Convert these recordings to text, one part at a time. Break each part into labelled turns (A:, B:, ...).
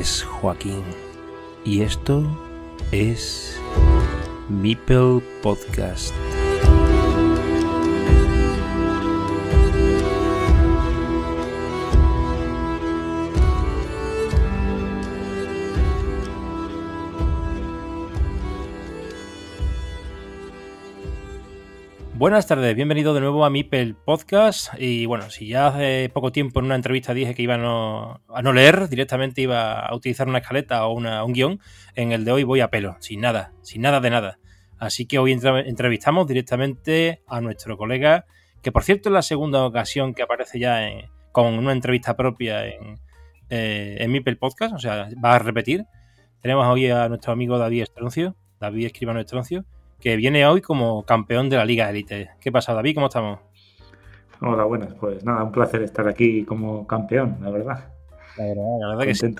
A: Es Joaquín y esto es Mipel Podcast. Buenas tardes, bienvenido de nuevo a Mipel Podcast. Y bueno, si ya hace poco tiempo en una entrevista dije que iba a no, leer, directamente iba a utilizar una escaleta o un guion, en el de hoy voy a pelo, sin nada, sin nada de nada. Así que hoy entrevistamos directamente a nuestro colega, que por cierto es la segunda ocasión que aparece ya con una entrevista propia en, eh, en Mipel Podcast, o sea, va a repetir. Tenemos hoy a nuestro amigo David Estroncio, David Escribano Estroncio que viene hoy como campeón de la Liga Elite. ¿Qué pasa, David? ¿Cómo estamos?
B: Hola, buenas. Pues nada, un placer estar aquí como campeón, la verdad.
A: La verdad, la verdad que sí.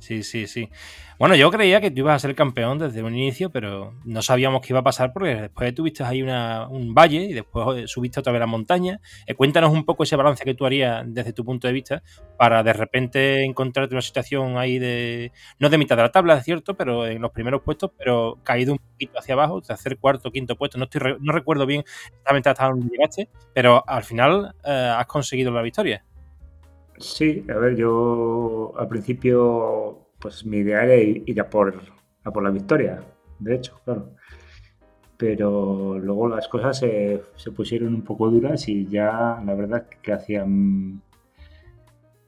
A: Sí, sí, sí. Bueno, yo creía que tú ibas a ser campeón desde un inicio, pero no sabíamos qué iba a pasar porque después tuviste ahí un valle y después subiste otra vez la montaña. Eh, cuéntanos un poco ese balance que tú harías desde tu punto de vista para de repente encontrarte una situación ahí de, no de mitad de la tabla, es cierto, pero en los primeros puestos, pero caído un poquito hacia abajo, tercer, cuarto, quinto puesto. No, estoy, no recuerdo bien exactamente hasta dónde llegaste, pero al final eh, has conseguido la victoria.
B: Sí, a ver, yo al principio, pues mi idea era ir a por, por la victoria, de hecho, claro. Pero luego las cosas se, pusieron un poco duras y ya la verdad que hacían,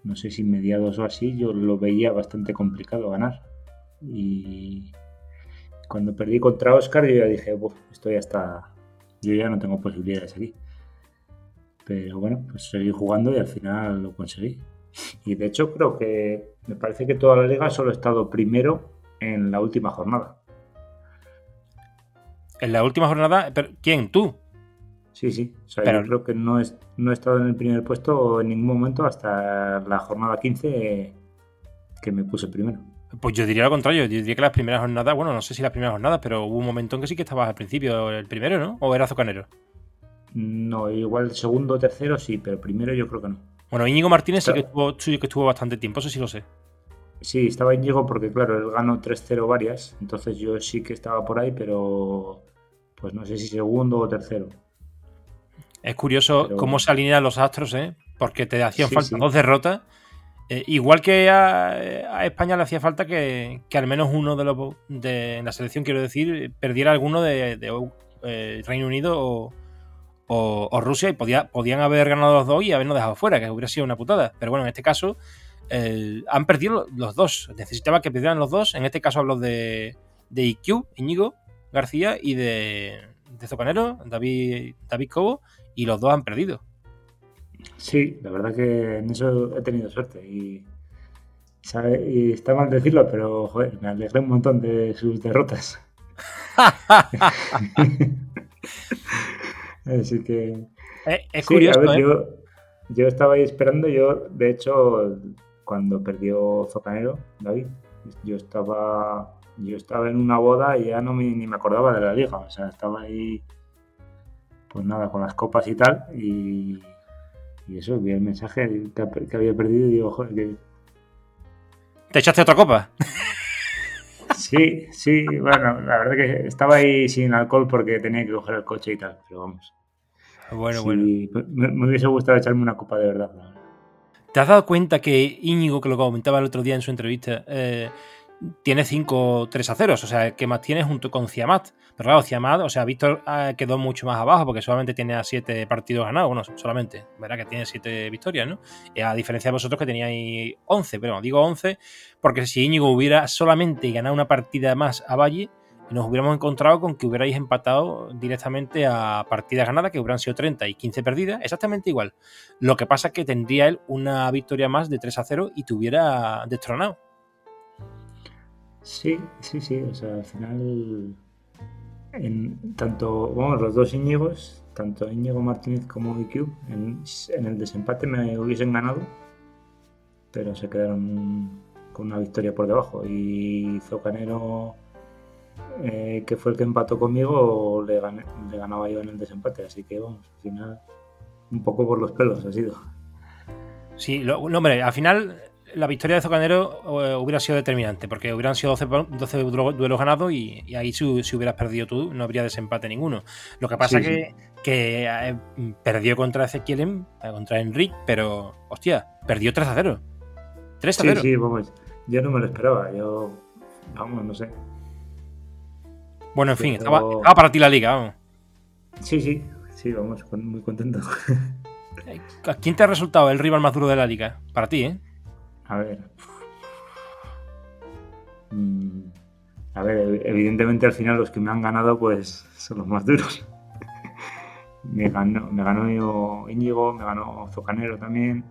B: no sé si mediados o así, yo lo veía bastante complicado ganar. Y cuando perdí contra Oscar yo ya dije, esto ya está, yo ya no tengo posibilidades aquí. Pero bueno, pues seguí jugando y al final lo conseguí. Y de hecho creo que me parece que toda la liga solo he estado primero en la última jornada.
A: ¿En la última jornada? ¿Pero, ¿Quién? ¿Tú?
B: Sí, sí. O sea, yo creo que no he, no he estado en el primer puesto en ningún momento hasta la jornada 15 que me puse primero.
A: Pues yo diría lo contrario, yo diría que las primeras jornadas, bueno, no sé si las primeras jornadas, pero hubo un momento en que sí que estabas al principio, el primero, ¿no? ¿O era Zocanero?
B: No, igual segundo o tercero sí, pero primero yo creo que no.
A: Bueno, Íñigo Martínez sí que estuvo, que estuvo bastante tiempo, eso sí lo sé.
B: Sí, estaba Íñigo porque, claro, él ganó 3-0 varias, entonces yo sí que estaba por ahí, pero pues no sé si segundo o tercero.
A: Es curioso cómo se alinean los astros, ¿eh? Porque te hacían falta dos derrotas. Eh, igual que a, España le hacía falta que, al menos uno de los de la selección, quiero decir, perdiera alguno de, eh, Reino Unido o, o, Rusia y podía, podían haber ganado los dos y habernos dejado fuera, que hubiera sido una putada. Pero bueno, en este caso han perdido los dos. Necesitaba que perdieran los dos. En este caso hablo de, de IQ, Íñigo García, y de, de Zocanero, David, David Cobo, y los dos han perdido.
B: Sí, la verdad que en eso he tenido suerte y, y está mal decirlo, pero joder, me alegré un montón de sus derrotas. Así que.
A: Eh, es curioso. ¿eh?
B: yo, estaba ahí esperando. Yo, de hecho, cuando perdió Zocanero, David, yo estaba. Yo estaba en una boda y ya no me, ni me acordaba de la liga. O sea, estaba ahí. Pues nada, con las copas y tal. Y, y eso, vi el mensaje que, había perdido y digo, joder, que.
A: ¿Te echaste otra copa?
B: Sí, sí, bueno, la verdad que estaba ahí sin alcohol porque tenía que coger el coche y tal, pero vamos.
A: Bueno, bueno.
B: Me, hubiese gustado echarme una copa de verdad.
A: ¿Te has dado cuenta que Íñigo, que lo comentaba el otro día en su entrevista, eh, tiene 5 3 a 0, o sea, que más tiene junto con Ciamat. Pero claro, Ciamat, o sea, Víctor eh, quedó mucho más abajo porque solamente tiene a 7 partidos ganados, bueno, solamente, verá que tiene 7 victorias, ¿no? a diferencia de vosotros que teníais 11, pero digo 11 porque si Íñigo hubiera solamente ganado una partida más a Valle, nos hubiéramos encontrado con que hubierais empatado directamente a partidas ganadas, que hubieran sido 30 y 15 perdidas, exactamente igual. Lo que pasa es que tendría él una victoria más de 3 a 0 y te hubiera destronado.
B: Sí, sí, sí, o sea, al final, en tanto, vamos, los dos Íñigos, tanto Íñigo Martínez como IQ, en, el desempate me hubiesen ganado, pero se quedaron con una victoria por debajo. Y Zocanero, eh, que fue el que empató conmigo, le, le ganaba yo en el desempate, así que vamos, al final, un poco por los pelos ha sido.
A: Sí, lo, hombre, al final la victoria de Zocanero eh, hubiera sido determinante, porque hubieran sido 12, duelos ganados y, ahí si, hubieras perdido tú no habría desempate ninguno. Lo que pasa es que, que eh, perdió contra Ezequiel, contra Enrique, pero hostia, perdió 3 a 0. 3 a 0.
B: Sí, sí, vamos. Yo no me lo esperaba, yo. Vamos, no sé.
A: Bueno, en fin, estaba, para ti la liga, vamos.
B: Sí, sí, sí, vamos, muy contento.
A: ¿A quién te ha resultado el rival más duro de la liga? Para ti, ¿eh?
B: A ver. Mm, a ver, evidentemente al final los que me han ganado pues son los más duros. me ganó, me ganó Íñigo, me ganó Zocanero también.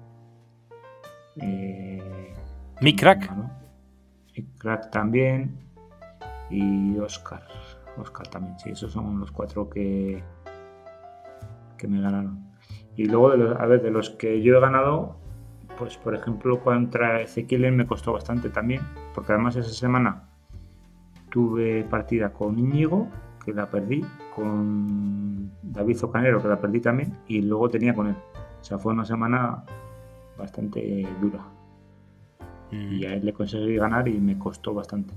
A: Eh, Mi crack.
B: Mi crack también. Y Oscar. Oscar también, sí, esos son los cuatro que, que me ganaron. Y luego, de los, a ver, de los que yo he ganado, pues por ejemplo contra Ezequiel me costó bastante también, porque además esa semana tuve partida con Íñigo, que la perdí, con David Zocanero, que la perdí también, y luego tenía con él. O sea, fue una semana bastante dura. Mm. Y a él le conseguí ganar y me costó bastante.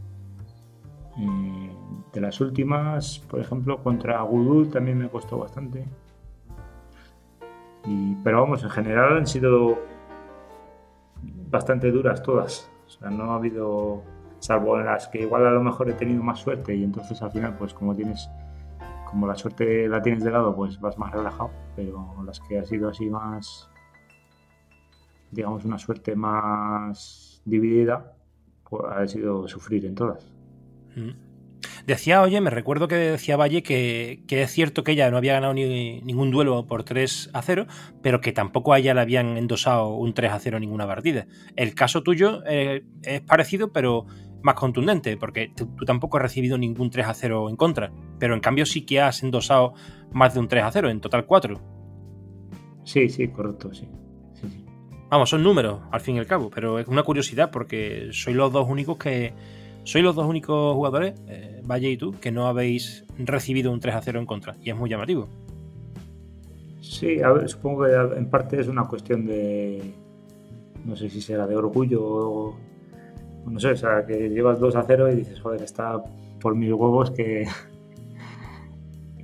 B: Eh, de las últimas, por ejemplo, contra Gudul también me costó bastante pero vamos, en general han sido bastante duras todas. O sea, no ha habido, salvo en las que igual a lo mejor he tenido más suerte y entonces al final, pues como tienes, como la suerte la tienes de lado, pues vas más relajado. Pero las que ha sido así más, digamos, una suerte más dividida, pues ha sido sufrir en todas.
A: Mm. Decía, oye, me recuerdo que decía Valle que, es cierto que ella no había ganado ni, ningún duelo por 3 a 0, pero que tampoco a ella le habían endosado un 3 a 0 en ninguna partida. El caso tuyo eh, es parecido, pero más contundente, porque tú, tampoco has recibido ningún 3 a 0 en contra, pero en cambio sí que has endosado más de un 3 a 0, en total 4.
B: Sí, sí, correcto, sí.
A: Vamos, son números, al fin y al cabo, pero es una curiosidad porque soy los dos únicos que soy los dos únicos jugadores, eh, Valle y tú, que no habéis recibido un 3 a 0 en contra. Y es muy llamativo.
B: Sí, a ver, supongo que en parte es una cuestión de. No sé si será de orgullo o. No sé, o sea, que llevas 2 a 0 y dices, joder, está por mis huevos que.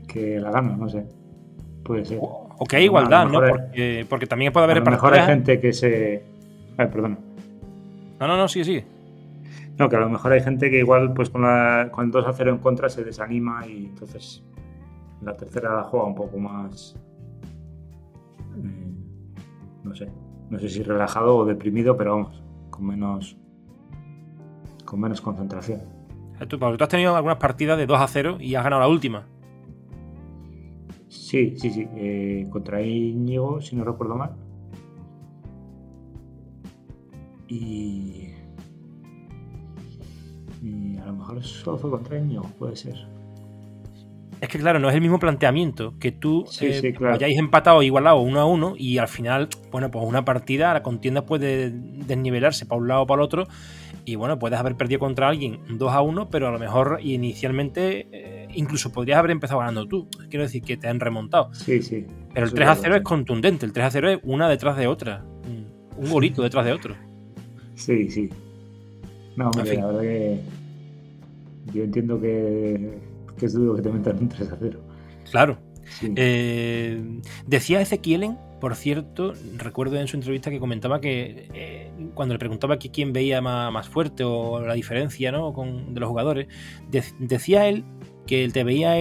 B: que la gano, no sé. Puede ser.
A: O que hay igualdad, ¿no? Porque, también puede haber.
B: A lo mejor hay gente que se. Ay, perdona.
A: No, no, no, sí, sí.
B: No, que a lo mejor hay gente que igual pues con, con el 2 a 0 en contra se desanima y entonces la tercera la juega un poco más. Mm, no sé. No sé si relajado o deprimido, pero vamos, con menos. con menos concentración.
A: ¿Tú, tú has tenido algunas partidas de 2 a 0 y has ganado la última.
B: Sí, sí, sí. Eh, contra Íñigo, si no recuerdo mal. Y y a lo mejor solo fue Íñigo, puede ser.
A: Es que claro, no es el mismo planteamiento que tú eh, hayáis empatado igualado uno a uno y al final, bueno, pues una partida, la contienda puede desnivelarse para un lado o para el otro y bueno, puedes haber perdido contra alguien 2 a 1, pero a lo mejor inicialmente eh, incluso podrías haber empezado ganando tú. Quiero decir que te han remontado.
B: Sí, sí.
A: Pero el 3 a 0 es contundente, el 3 a 0 es una detrás de otra. Un golito detrás de otro.
B: Sí, sí. No, la verdad que yo entiendo que, es duro que te metan un 3 a 0.
A: Claro. Eh, decía Ezequielen, por cierto, recuerdo en su entrevista que comentaba que eh, cuando le preguntaba que quién veía más, fuerte o la diferencia ¿no? Con, de los jugadores, decía él que te veía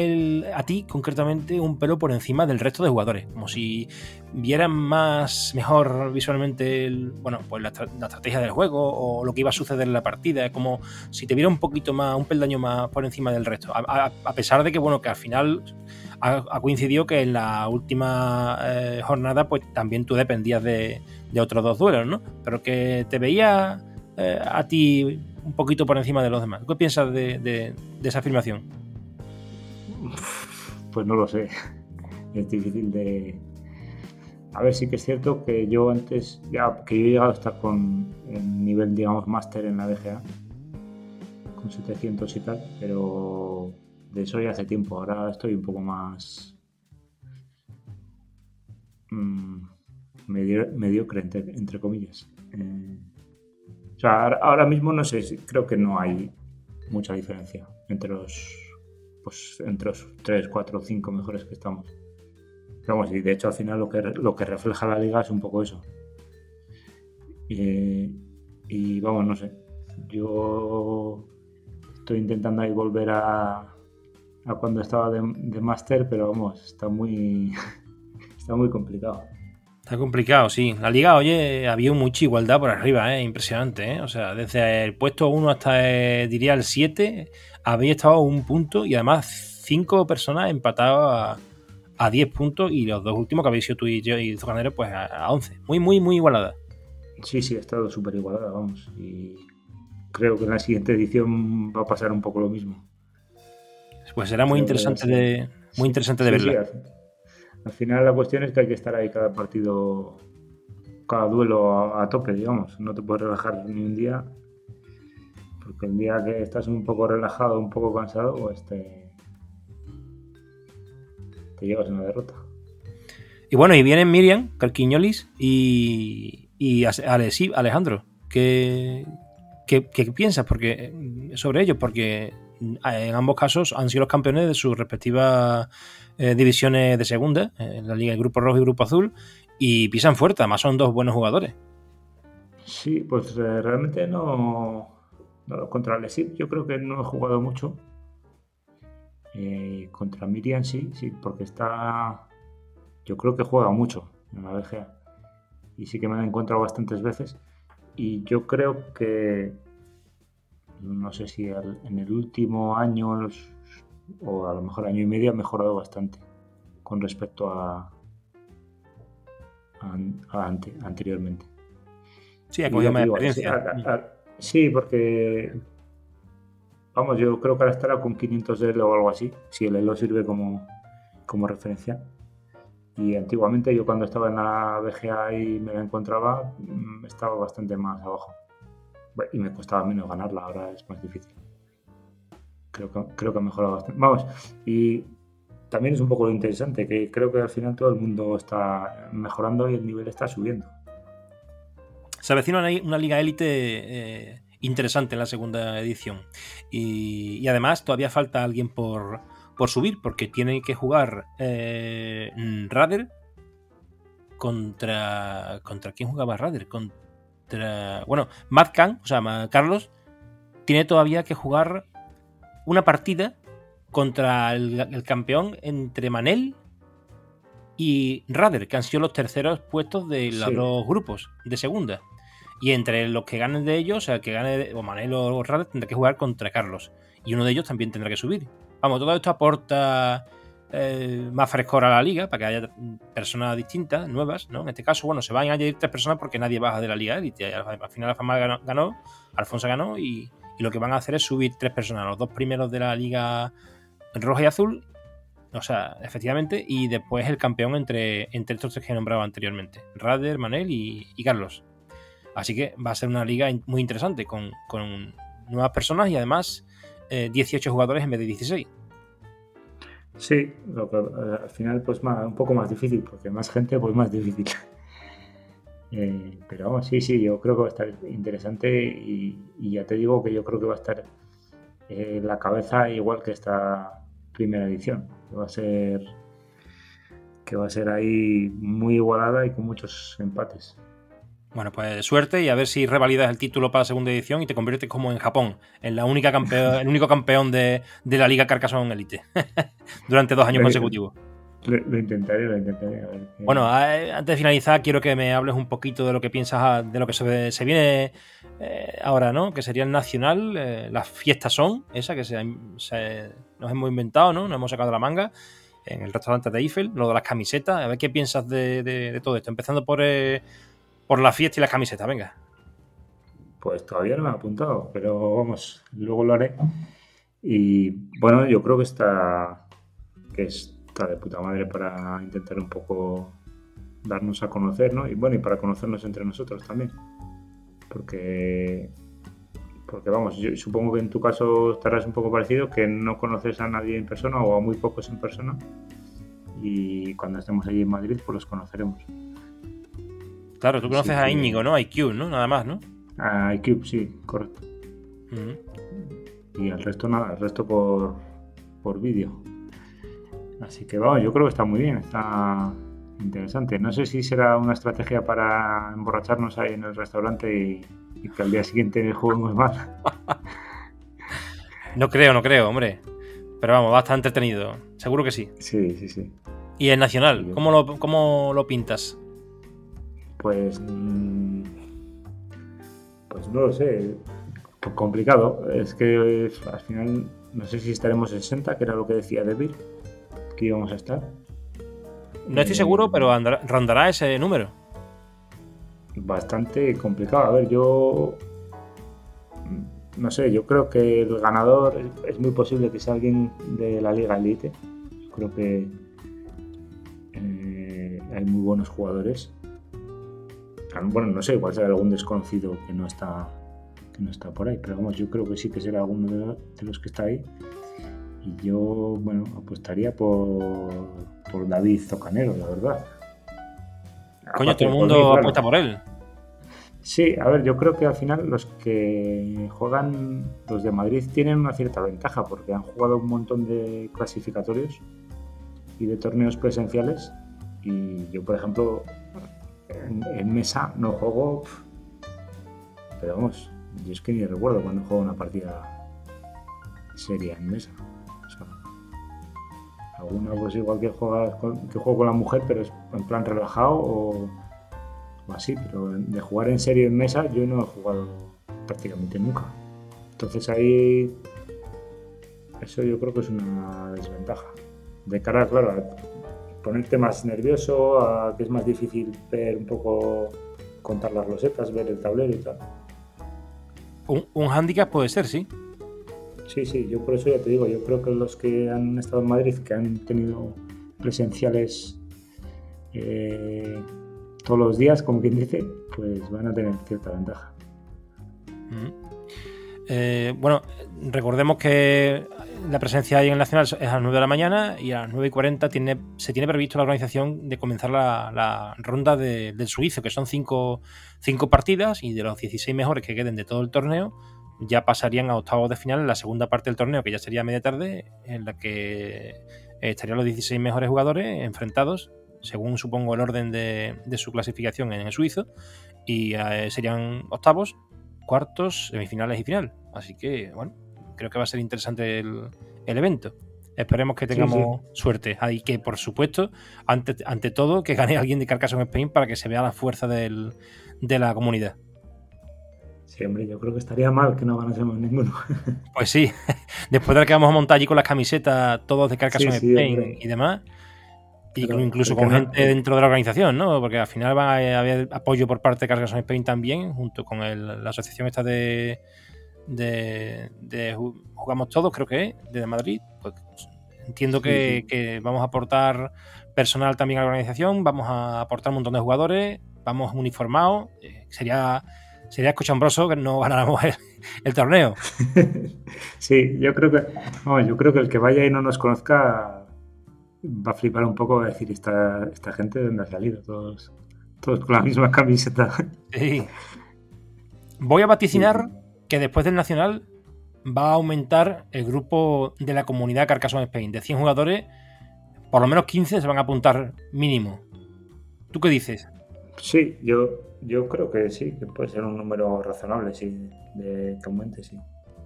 A: a ti concretamente un pelo por encima del resto de jugadores, como si vieran más mejor visualmente bueno, pues la, estrategia del juego o lo que iba a suceder en la partida, como si te viera un poquito más, un peldaño más por encima del resto, a, pesar de que bueno, que al final ha, coincidido que en la última eh, jornada pues también tú dependías de, otros dos duelos, ¿no? Pero que te veía eh, a ti un poquito por encima de los demás. ¿Qué piensas de esa afirmación?
B: Pues no lo sé. Es difícil de. A ver, sí que es cierto que yo antes, ya que yo he llegado a estar con el nivel, digamos, máster en la BGA, con 700 y tal, pero de eso ya hace tiempo. Ahora estoy un poco más. Mmm, mediocre, entre, comillas. Eh, O sea, ahora mismo no sé, creo que no hay mucha diferencia entre los, pues, entre los 3, 4, 5 mejores que estamos. Vamos, y de hecho al final lo que, lo que refleja la liga es un poco eso. y vamos, no sé. Yo estoy intentando ahí volver a, a cuando estaba de, de máster, pero vamos, está muy, está muy complicado.
A: Está complicado, sí. La liga, oye, había mucha igualdad por arriba, ¿eh? impresionante. ¿eh? O sea, desde el puesto 1 hasta, eh, diría, el 7, había estado un punto y además cinco personas empatadas a, 10 puntos y los dos últimos que habéis sido tú y yo y Zucanero, pues a, 11. Muy, muy, muy igualada.
B: Sí, sí, ha estado súper igualada, vamos. Y creo que en la siguiente edición va a pasar un poco lo mismo.
A: Pues será muy interesante de, muy interesante de verla.
B: Al final la cuestión es que hay que estar ahí cada partido, cada duelo a, tope, digamos. No te puedes relajar ni un día, porque el día que estás un poco relajado, un poco cansado, pues te, llevas una derrota.
A: Y bueno, y vienen Miriam, Carquiñolis y, y Alejandro. ¿Qué, qué, qué piensas porque, sobre ellos? Porque en ambos casos han sido los campeones de sus respectivas eh, divisiones de segunda, en la Liga de Grupo Rojo y Grupo Azul, y pisan fuerte, además son dos buenos jugadores.
B: Sí, pues eh, realmente no, Contra Lesip yo creo que no he jugado mucho. Eh, contra Miriam sí, sí, porque está. Yo creo que juega mucho en la BGA. Y sí que me han encontrado bastantes veces. Y yo creo que no sé si en el último año o a lo mejor año y medio ha mejorado bastante con respecto a, anteriormente.
A: Sí, ha cogido más experiencia.
B: sí, porque vamos, yo creo que ahora estará con 500 de o algo así, si el Elo sirve como, como referencia. Y antiguamente yo cuando estaba en la BGA y me la encontraba, mm, estaba bastante más abajo y me costaba menos ganarla, ahora es más difícil. Creo que, creo que ha mejorado bastante. Vamos, y también es un poco lo interesante, que creo que al final todo el mundo está mejorando y el nivel está subiendo.
A: Se avecina una, liga élite eh, interesante en la segunda edición. Y, además todavía falta alguien por, por subir, porque tiene que jugar eh, Rader contra. ¿Contra quién jugaba? Contra bueno, Matt o sea, Carlos, tiene todavía que jugar una partida contra el, campeón entre Manel y Rader, que han sido los terceros puestos de los dos grupos de segunda. Y entre los que ganen de ellos, o sea, que gane o Manel o Rader, tendrá que jugar contra Carlos. Y uno de ellos también tendrá que subir. Vamos, todo esto aporta eh, más frescor a la liga, para que haya personas distintas, nuevas, ¿no? En este caso, bueno, se van a añadir tres personas porque nadie baja de la liga. Al, final la fama ganó, Alfonso ganó y, lo que van a hacer es subir tres personas, los dos primeros de la liga roja y azul, o sea, efectivamente, y después el campeón entre, entre estos tres que he nombrado anteriormente, Rader, Manel y, Carlos. Así que va a ser una liga muy interesante con, nuevas personas y además 18 eh, jugadores en vez de 16.
B: Sí, lo que, eh, al final pues más, un poco más difícil, porque más gente pues más difícil. Eh, pero vamos, sí, sí, yo creo que va a estar interesante y, ya te digo que yo creo que va a estar eh, la cabeza igual que esta primera edición, que va a ser que va a ser ahí muy igualada y con muchos empates.
A: Bueno, pues suerte y a ver si revalidas el título para la segunda edición y te conviertes como en Japón, en la única campeón, el único campeón de, la Liga Carcassonne Elite durante dos años consecutivos.
B: Lo, intentaré, lo intentaré.
A: Bueno, antes de finalizar, quiero que me hables un poquito de lo que piensas ah, de lo que se, viene eh, ahora, ¿no? Que sería el Nacional, eh, las fiestas son, esa que se, nos hemos inventado, ¿no? Nos hemos sacado de la manga en el restaurante de Eiffel, lo de las camisetas. A ver qué piensas de, todo esto. Empezando por, eh, por la fiesta y la camiseta, venga.
B: Pues todavía no me he apuntado, pero vamos, luego lo haré. Y bueno, yo creo que está, que está de puta madre para intentar un poco darnos a conocer, ¿no? Y bueno, y para conocernos entre nosotros también. Porque, porque vamos, yo supongo que en tu caso estarás un poco parecido, que no conoces a nadie en persona o a muy pocos en persona. Y cuando estemos allí en Madrid, pues los conoceremos.
A: Claro, tú conoces a Íñigo, ¿no? A IQ, ¿no? Nada más, ¿no?
B: A iCube, sí, correcto. Y el resto nada, el resto por, por vídeo. Así que vamos, yo creo que está muy bien, está interesante. No sé si será una estrategia para emborracharnos ahí en el restaurante y, que al día siguiente juguemos más.
A: no creo, no creo, hombre. Pero vamos, va a estar entretenido. Seguro que sí.
B: Sí, sí, sí.
A: ¿Y el Nacional? ¿Cómo lo, cómo lo pintas?
B: Pues. Pues no lo sé. Complicado. Es que al final no sé si estaremos en 60, que era lo que decía David, que íbamos a estar.
A: No estoy seguro, pero rondará ese número.
B: Bastante complicado. A ver, yo. No sé, yo creo que el ganador es muy posible que sea alguien de la Liga Elite. Creo que eh, hay muy buenos jugadores. Bueno, no sé, igual será algún desconocido que no está que no está por ahí, pero vamos, yo creo que sí que será alguno de los que está ahí. Y yo, bueno, apostaría por, por David Zocanero, la verdad.
A: Coño, todo el mundo apuesta por él.
B: Sí, a ver, yo creo que al final los que juegan, los de Madrid, tienen una cierta ventaja porque han jugado un montón de clasificatorios y de torneos presenciales. Y yo, por ejemplo, en, mesa no juego, pero vamos, yo es que ni recuerdo cuando juego una partida seria en mesa. Alguna pues igual que juegas que juego con la mujer, pero es en plan relajado o, así, pero de jugar en serio en mesa yo no he jugado prácticamente nunca. Entonces ahí eso yo creo que es una desventaja. De cara, claro, ponerte más nervioso, a que es más difícil ver un poco, contar las losetas, ver el tablero y tal.
A: Un, un handicap puede ser, sí.
B: Sí, sí, yo por eso ya te digo, yo creo que los que han estado en Madrid, que han tenido presenciales eh, todos los días, como quien dice, pues van a tener cierta ventaja.
A: Eh, bueno, recordemos que la presencia en el Nacional es a las 9 de la mañana y a las 9 y 40 tiene, se tiene previsto la organización de comenzar la, ronda del suizo, que son cinco, cinco partidas y de los 16 mejores que queden de todo el torneo, ya pasarían a octavos de final en la segunda parte del torneo, que ya sería media tarde, en la que estarían los 16 mejores jugadores enfrentados, según supongo el orden de, su clasificación en el suizo, y eh, serían octavos, cuartos, semifinales y final. Así que, bueno, creo que va a ser interesante el, evento. Esperemos que tengamos suerte. Y que, por supuesto, ante, ante todo, que gane alguien de Carcassonne Spain para que se vea la fuerza de la comunidad.
B: Sí, hombre, yo creo que estaría mal que no ganásemos ninguno.
A: Pues sí, después de que vamos a montar allí con las camisetas, todos de Carcassonne Spain y demás, y incluso con gente dentro de la organización, ¿no? Porque al final va a haber apoyo por parte de Carcassonne Spain también, junto con la asociación esta de, de, Jugamos Todos, creo que es, de Madrid. Pues entiendo que, vamos a aportar personal también a la organización, vamos a aportar un montón de jugadores, vamos uniformados. Eh, sería sería cochambroso que no ganáramos el, torneo.
B: sí, yo creo que yo creo que el que vaya y no nos conozca va a flipar un poco, va a decir esta, esta gente de dónde ha salido, todos, todos con la misma camiseta.
A: Sí. Voy a vaticinar que después del Nacional va a aumentar el grupo de la comunidad Carcassonne Spain. De 100 jugadores, por lo menos 15 se van a apuntar mínimo. ¿Tú qué dices?
B: Sí, yo, yo creo que sí, que puede ser un número razonable, sí, de que aumente, sí.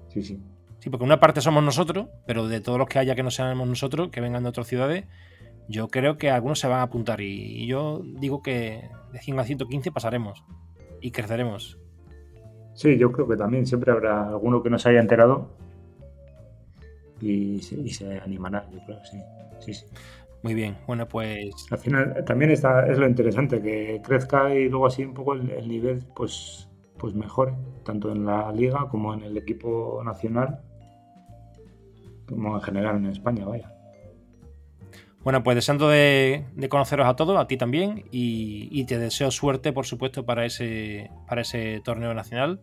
B: Sí, sí.
A: Sí, porque una parte somos nosotros, pero de todos los que haya que no seamos nosotros, que vengan de otras ciudades, yo creo que algunos se van a apuntar. Y, yo digo que de 100 a 115 pasaremos y creceremos.
B: Sí, yo creo que también siempre habrá alguno que no se haya enterado y, y se animará, yo creo, sí. sí, sí.
A: Muy bien, bueno, pues.
B: Al final también está, es lo interesante, que crezca y luego así un poco el, nivel pues, pues mejore, tanto en la liga como en el equipo nacional, como en general en España, vaya.
A: Bueno, pues deseando de, conoceros a todos, a ti también, y, te deseo suerte, por supuesto, para ese, para ese torneo nacional,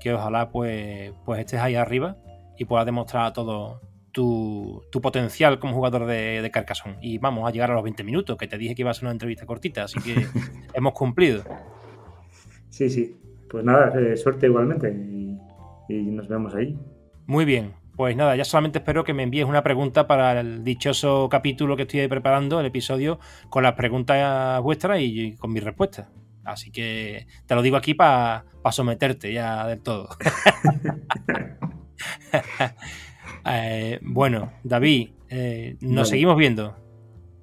A: que ojalá pues, pues estés ahí arriba y puedas demostrar a todos tu, potencial como jugador de, de, Carcassonne. Y vamos a llegar a los 20 minutos, que te dije que iba a ser una entrevista cortita, así que hemos cumplido.
B: Sí, sí. Pues nada, eh, suerte igualmente y, nos vemos ahí.
A: Muy bien, pues nada, ya solamente espero que me envíes una pregunta para el dichoso capítulo que estoy preparando, el episodio, con las preguntas vuestras y, con mis respuestas. Así que te lo digo aquí para someterte ya del todo. Eh, bueno, David, eh, nos seguimos viendo.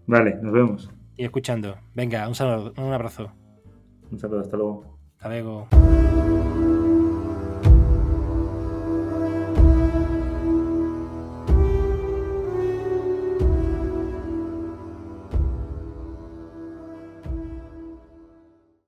B: Vale, nos vemos.
A: Y escuchando. Venga, un saludo, un abrazo.
B: Un saludo, hasta luego.
A: Hasta luego.